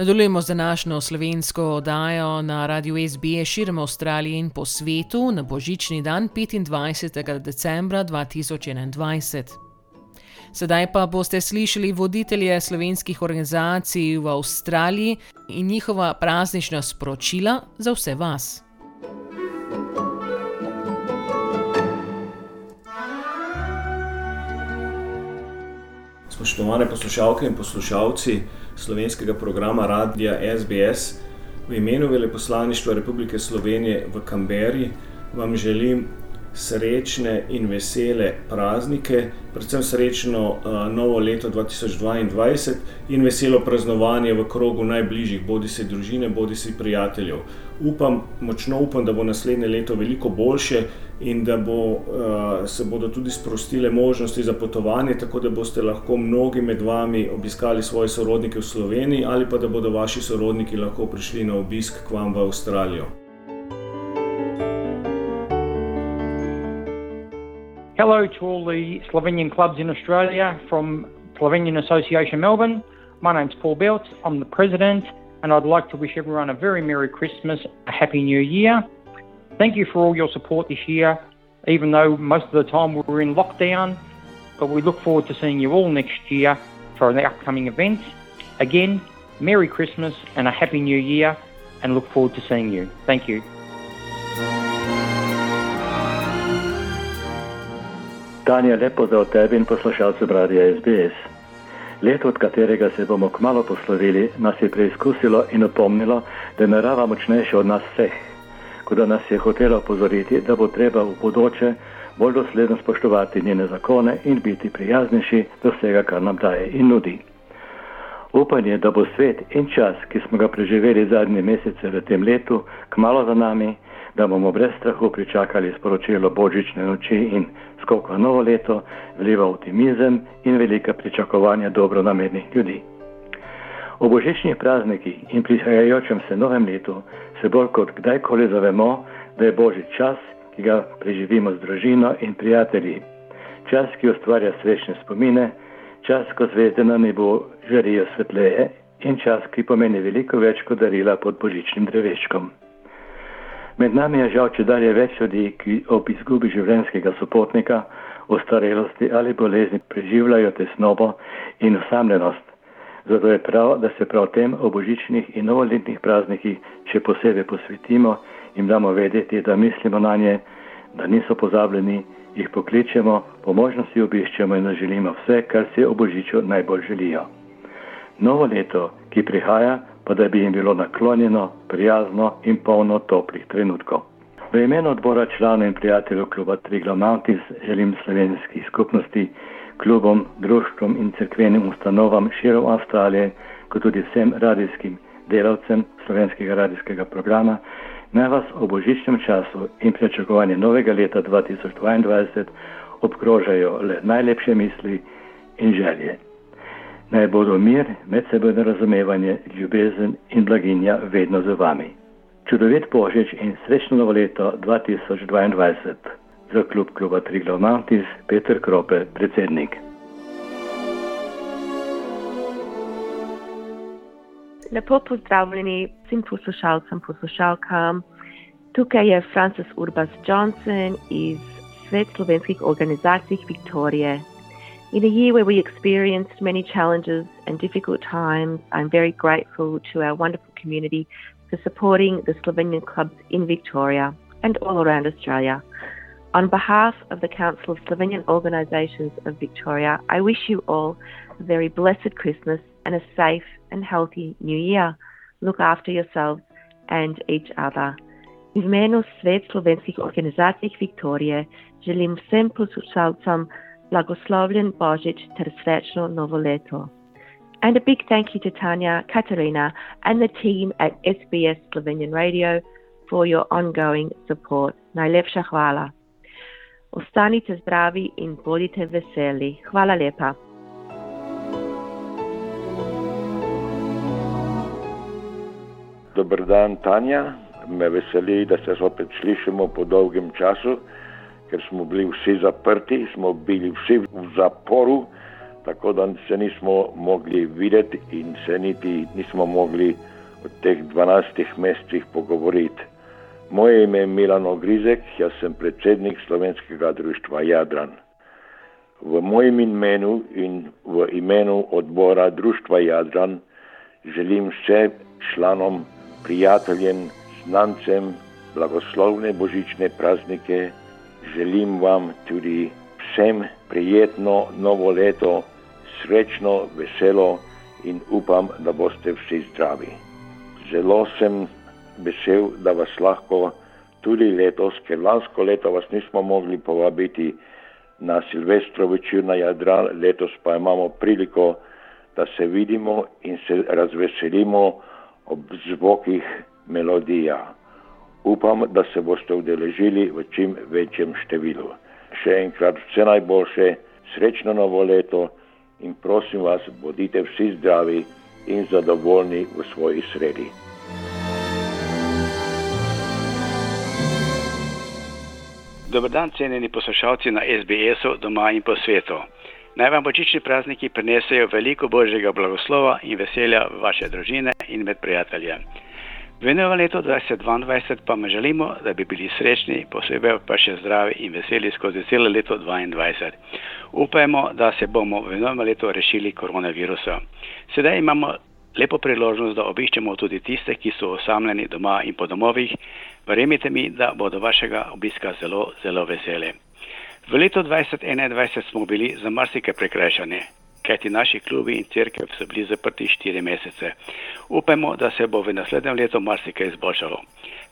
Nadaljujemo z današnjo slovensko oddajo na radiju SBS širom Avstralije in po svetu na božični dan 25. decembra 2021. Sedaj pa boste slišali voditelje slovenskih organizacij v Avstraliji in njihova praznična sporočila za vse vas. Spoštovane poslušalke in poslušalci slovenskega programa Radia SBS, v imenu Veleposlaništva Republike Slovenije v Kamberi vam želim srečne in vesele praznike, predvsem srečno uh, novo leto 2022 in veselo praznovanje v krogu najbližjih, bodi si družine, bodi si prijateljev. Upam, močno upam, da bo naslednje leto veliko boljše in da bo, uh, se bodo tudi sprostile možnosti za potovanje, tako da boste lahko mnogi med vami obiskali svoje sorodnike v Sloveniji ali pa da bodo vaši sorodniki lahko prišli na obisk k vam v Avstralijo. Hello to all the Slovenian clubs in Australia from Slovenian Association Melbourne. My name's Paul Belt. I'm the president, and I'd like to wish everyone a very Merry Christmas, a Happy New Year. Thank you for all your support this year, even though most of the time we're in lockdown. But we look forward to seeing you all next year for the upcoming events. Again, Merry Christmas and a Happy New Year, and look forward to seeing you. Thank you. Tanja, lepo za tebi in poslušalce Radia SBS. Leto, od katerega se bomo kmalo poslovili, nas je preizkusilo in opomnilo, da je narava močnejša od nas vseh, da nas je hotela opozoriti, da bo treba v bodoče bolj dosledno spoštovati njene zakone in biti prijaznejši do vsega, kar nam daje in nudi. Upanje, da bo svet in čas, ki smo ga preživeli zadnje mesece v tem letu, kmalo za nami, da bomo brez strahu pričakali sporočilo božične noči in skoko novo leto, vliva optimizem in velika pričakovanja dobro namernih ljudi. O božičnih praznikih in prihajajočem se novem letu se bolj kot kdajkoli zavemo, da je božič čas, ki ga preživimo z družino in prijatelji. Čas, ki ustvarja srečne spomine, čas, ko zvezde na nebu žarijo svetleje in čas, ki pomeni veliko več kot darila pod božičnim dreveškom. Med nami je žal če dalje več ljudi, ki ob izgubi življenjskega sopotnika, ostarelosti ali bolezni preživljajo tesnobo in osamljenost. Zato je prav, da se prav tem obožičnih in novoletnih praznikih še posebej posvetimo in damo vedeti, da mislimo na nje, da niso pozabljeni, jih pokličemo, po možnosti obiščemo in želimo vse, kar si obožičo najbolj želijo. Novo leto, ki prihaja, pa da bi jim bilo naklonjeno, prijazno in polno toplih trenutkov. V imenu odbora članov in prijateljev kluba Triglo Mountains želim slovenski skupnosti, klubom, društvom in cerkvenim ustanovam širom Avstralije, kot tudi vsem radijskim delavcem slovenskega radijskega programa, naj vas o božičnem času in pričakovanje novega leta 2022 obkrožajo le najlepše misli in želje naj bodo mir, medsebojno razumevanje, ljubezen in blaginja vedno z vami. Čudovit božič in srečno novo leto 2022 za klub kluba Triglav Mantis, Peter Krope, predsednik. Lepo pozdravljeni vsem poslušalcem, poslušalkam. Tukaj je Francis Urbas Johnson iz Svet slovenskih organizacij Viktorije. In a year where we experienced many challenges and difficult times, I'm very grateful to our wonderful community for supporting the Slovenian clubs in Victoria and all around Australia. On behalf of the Council of Slovenian Organisations of Victoria, I wish you all a very blessed Christmas and a safe and healthy New Year. Look after yourselves and each other. V Svet slovenskih organizacij Viktorije želim vsem poslušalcem blagoslovljen Božič ter srečno novo leto. And a big thank you to Tanya, Katarina, and the team at SBS Slovenian Radio for your ongoing support. Najlepša hvala. Ostanite zdravi in bodite veseli. Hvala lepa. Dober dan, Tanja. Me veseli, da se opet slišimo po dolgem času, ker smo bili vsi zaprti, smo bili vsi v zaporu, tako da se nismo mogli videti in se niti nismo mogli v teh 12 mesecih pogovoriti. Moje ime je Milan Ogrizek, jaz sem predsednik slovenskega društva Jadran. V mojem imenu in v imenu odbora društva Jadran želim vsem članom prijateljem, znancem, blagoslovne božične praznike, želim vam tudi vsem prijetno novo leto, srečno, veselo in upam, da boste vsi zdravi. Zelo sem vesel, da vas lahko tudi letos, ker lansko leto vas nismo mogli povabiti na Silvestro večer na Jadran, letos pa imamo priliko, da se vidimo in se razveselimo ob zvokih melodija. Upam, da se boste udeležili v čim večjem številu. Še enkrat vse najboljše, srečno novo leto in prosim vas, bodite vsi zdravi in zadovoljni v svoji sredi. Dober dan, cenjeni poslušalci na SBS-u doma in po svetu. Naj vam božični prazniki prinesejo veliko božjega blagoslova in veselja v vaše družine in med prijatelje. V novem letu 2022 pa me želimo, da bi bili srečni, posebej pa še zdravi in veseli skozi celo leto 2022. Upajmo, da se bomo v novem letu rešili koronavirusa. Sedaj imamo lepo priložnost, da obiščemo tudi tiste, ki so osamljeni doma in po domovih. Verjemite mi, da bodo vašega obiska zelo, zelo veseli. V letu 2021 smo bili za marsikaj prekrajšani, kajti naši klubi in crkve so bili zaprti štiri mesece. Upajmo, da se bo v naslednjem letu marsikaj izboljšalo.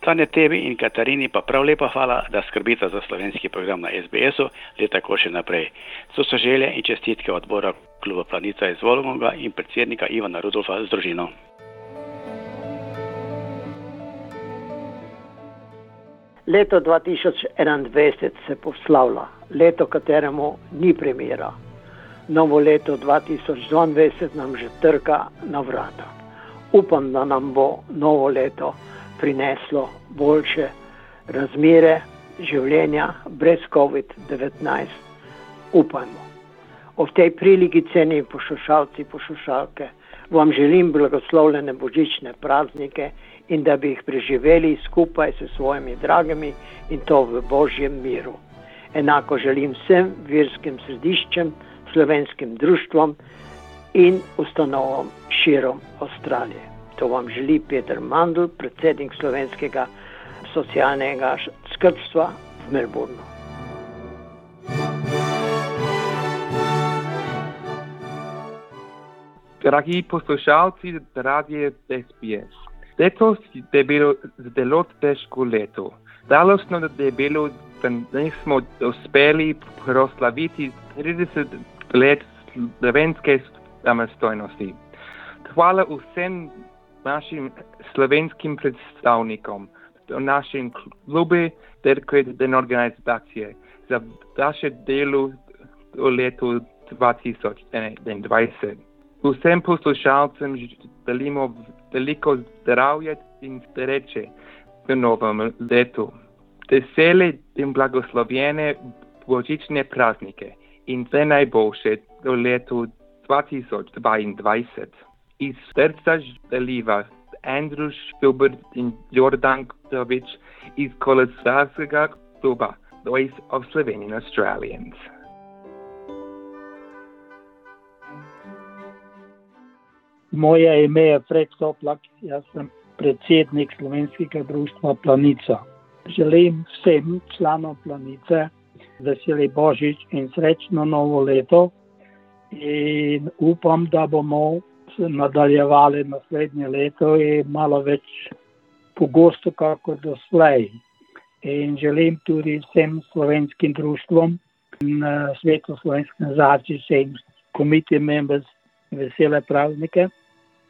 Tane tebi in Katarini pa prav lepa hvala, da skrbite za slovenski program na SBS-u, let tako še naprej. To so želje in čestitke odbora kluba Planica iz Volgonga in predsednika Ivana Rudolfa z družino. Leto 2021 se poslavlja, leto kateremu ni primera. Novo leto 2022 nam že trka na vrata. Upam, da nam bo novo leto prineslo boljše razmere življenja brez COVID-19. Upajmo. Ob tej priliki ceni poslušalci, poslušalke, vam želim blagoslovljene božične praznike in da bi jih preživeli skupaj s svojimi dragimi in to v božjem miru. Enako želim vsem verskim središčem, slovenskim društvom in ustanovom širom Avstralije. To vam želi Peter Mandl, predsednik slovenskega socialnega skrbstva v Melbournu. Dragi poslušalci, radio SBS. Letos je bilo zelo težko leto. Žalostno je bilo, da nismo uspeli proslaviti 30 let slovenske samostojnosti. Hvala vsem našim slovenskim predstavnikom, našim klubi, cerkve in organizacije za vaše delo v letu 2021. Vsem poslušalcem želimo veliko zdravja in sreče v novem letu. Vesele in blagoslovljene božične praznike in vse najboljše v letu 2022. Iz srca želiva Andrew Schubert in Jordan Kovič iz kolesarskega kluba Voice of Slovenian Australians. Moje ime je Fred Soplak, jaz sem predsednik slovenskega društva Planica. Želim vsem članom Planice veseli Božič in srečno novo leto in upam, da bomo nadaljevali naslednje leto in malo več pogosto, kako doslej. In želim tudi vsem slovenskim društvom in svetu slovenske organizacije, vsem committee members vesele praznike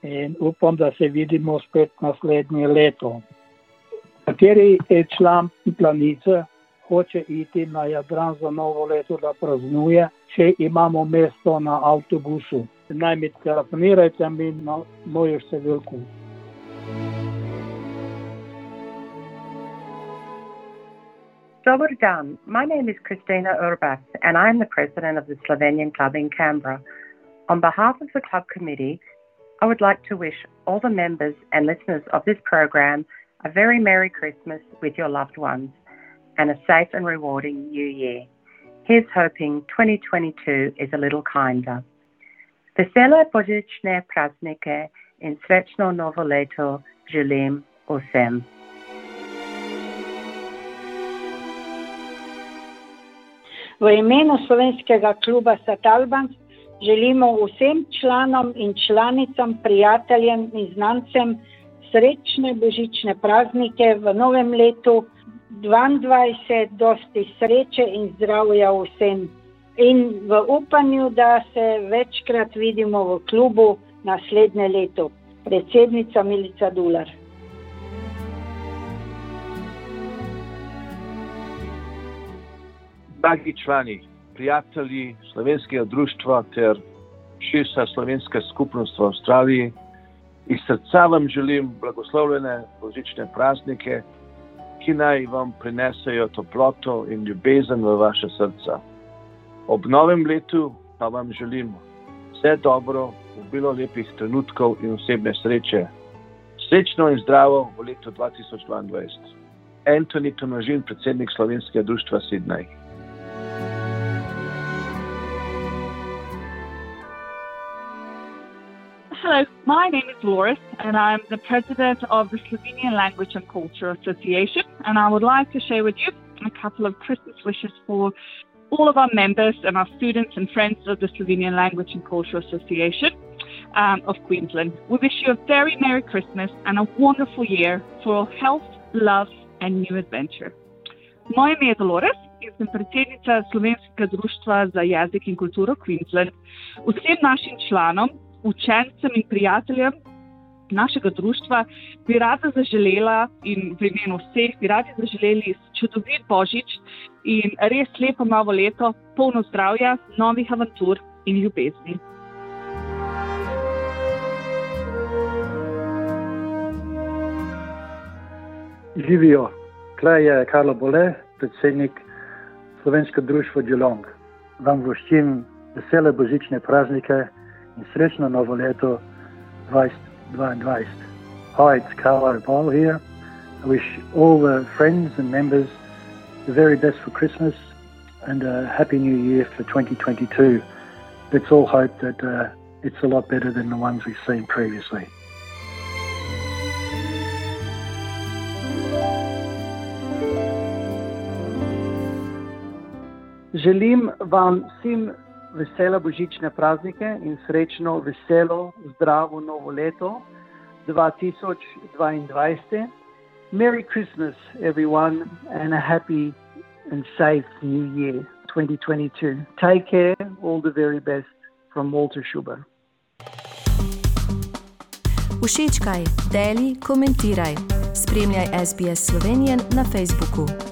in upam, da se vidimo spet naslednje leto. Kateri je član planice hoče iti na Jadran za novo leto, da praznuje, imamo mesto na telefonirajte mi na. Dobar dan. My name is Christina Urbas, and I am the president of the Slovenian Club in Canberra. On behalf of the club committee, I would like to wish all the members and listeners of this program a very Merry Christmas with your loved ones and a safe and rewarding New Year. Here's hoping 2022 is a little kinder. Vesele božične praznike in srečno novo leto želim vsem. V imenu slovenskega kluba Satalban želimo vsem članom in članicam, prijateljem in znancem srečne božične praznike v novem letu 2022, dosti sreče in zdravja vsem. In v upanju, da se večkrat vidimo v klubu naslednje leto. Predsednica Milica Dular. Dragi člani, prijatelji slovenskega društva ter širša slovenska skupnost v Avstraliji, iz srca vam želim blagoslovljene božične praznike, ki naj vam prinesejo toploto in ljubezen v vaše srca. Ob novem letu pa vam želim vse dobro, bilo lepih trenutkov in osebne sreče. Srečno in zdravo v letu 2022. Antoni Tomažin, predsednik Slovenskega društva Sidney. Hello, my name is Loris, and I'm the president of the Slovenian Language and Culture Association. And I would like to share with you a couple of Christmas wishes for all of our members and our students and friends of the Slovenian Language and Culture Association um, of Queensland. We wish you a very Merry Christmas and a wonderful year for health, love, and new adventure. Moje ime je Dolores in sem predsednica Slovenskega društva za jezik in kulturo Queensland. Vsem našim članom učencem in prijateljem našega društva bi rada zaželela in v imenu vseh bi radi zaželeli čudovit božič in res lepo novo leto, polno zdravja, novih avantur in ljubezni. Živijo, tukaj je Karlo Bole, predsednik Slovenskega društva Dželong. Vam voščim vesele božične praznike in srečno novo leto 2022. Hi, it's Carlo Ball here. I wish all the friends and members the very best for Christmas and a happy new year for 2022. Let's all hope that uh, it's a lot better than the ones we've seen previously. Želim vam vsem vesele božične praznike in srečno, veselo, zdravo novo leto 2022. Merry Christmas, everyone, and a happy and safe new year 2022. Take care, all the very best from Walter Schuber. Všečkaj, deli, komentiraj. Spremljaj SBS Slovenijo na Facebooku.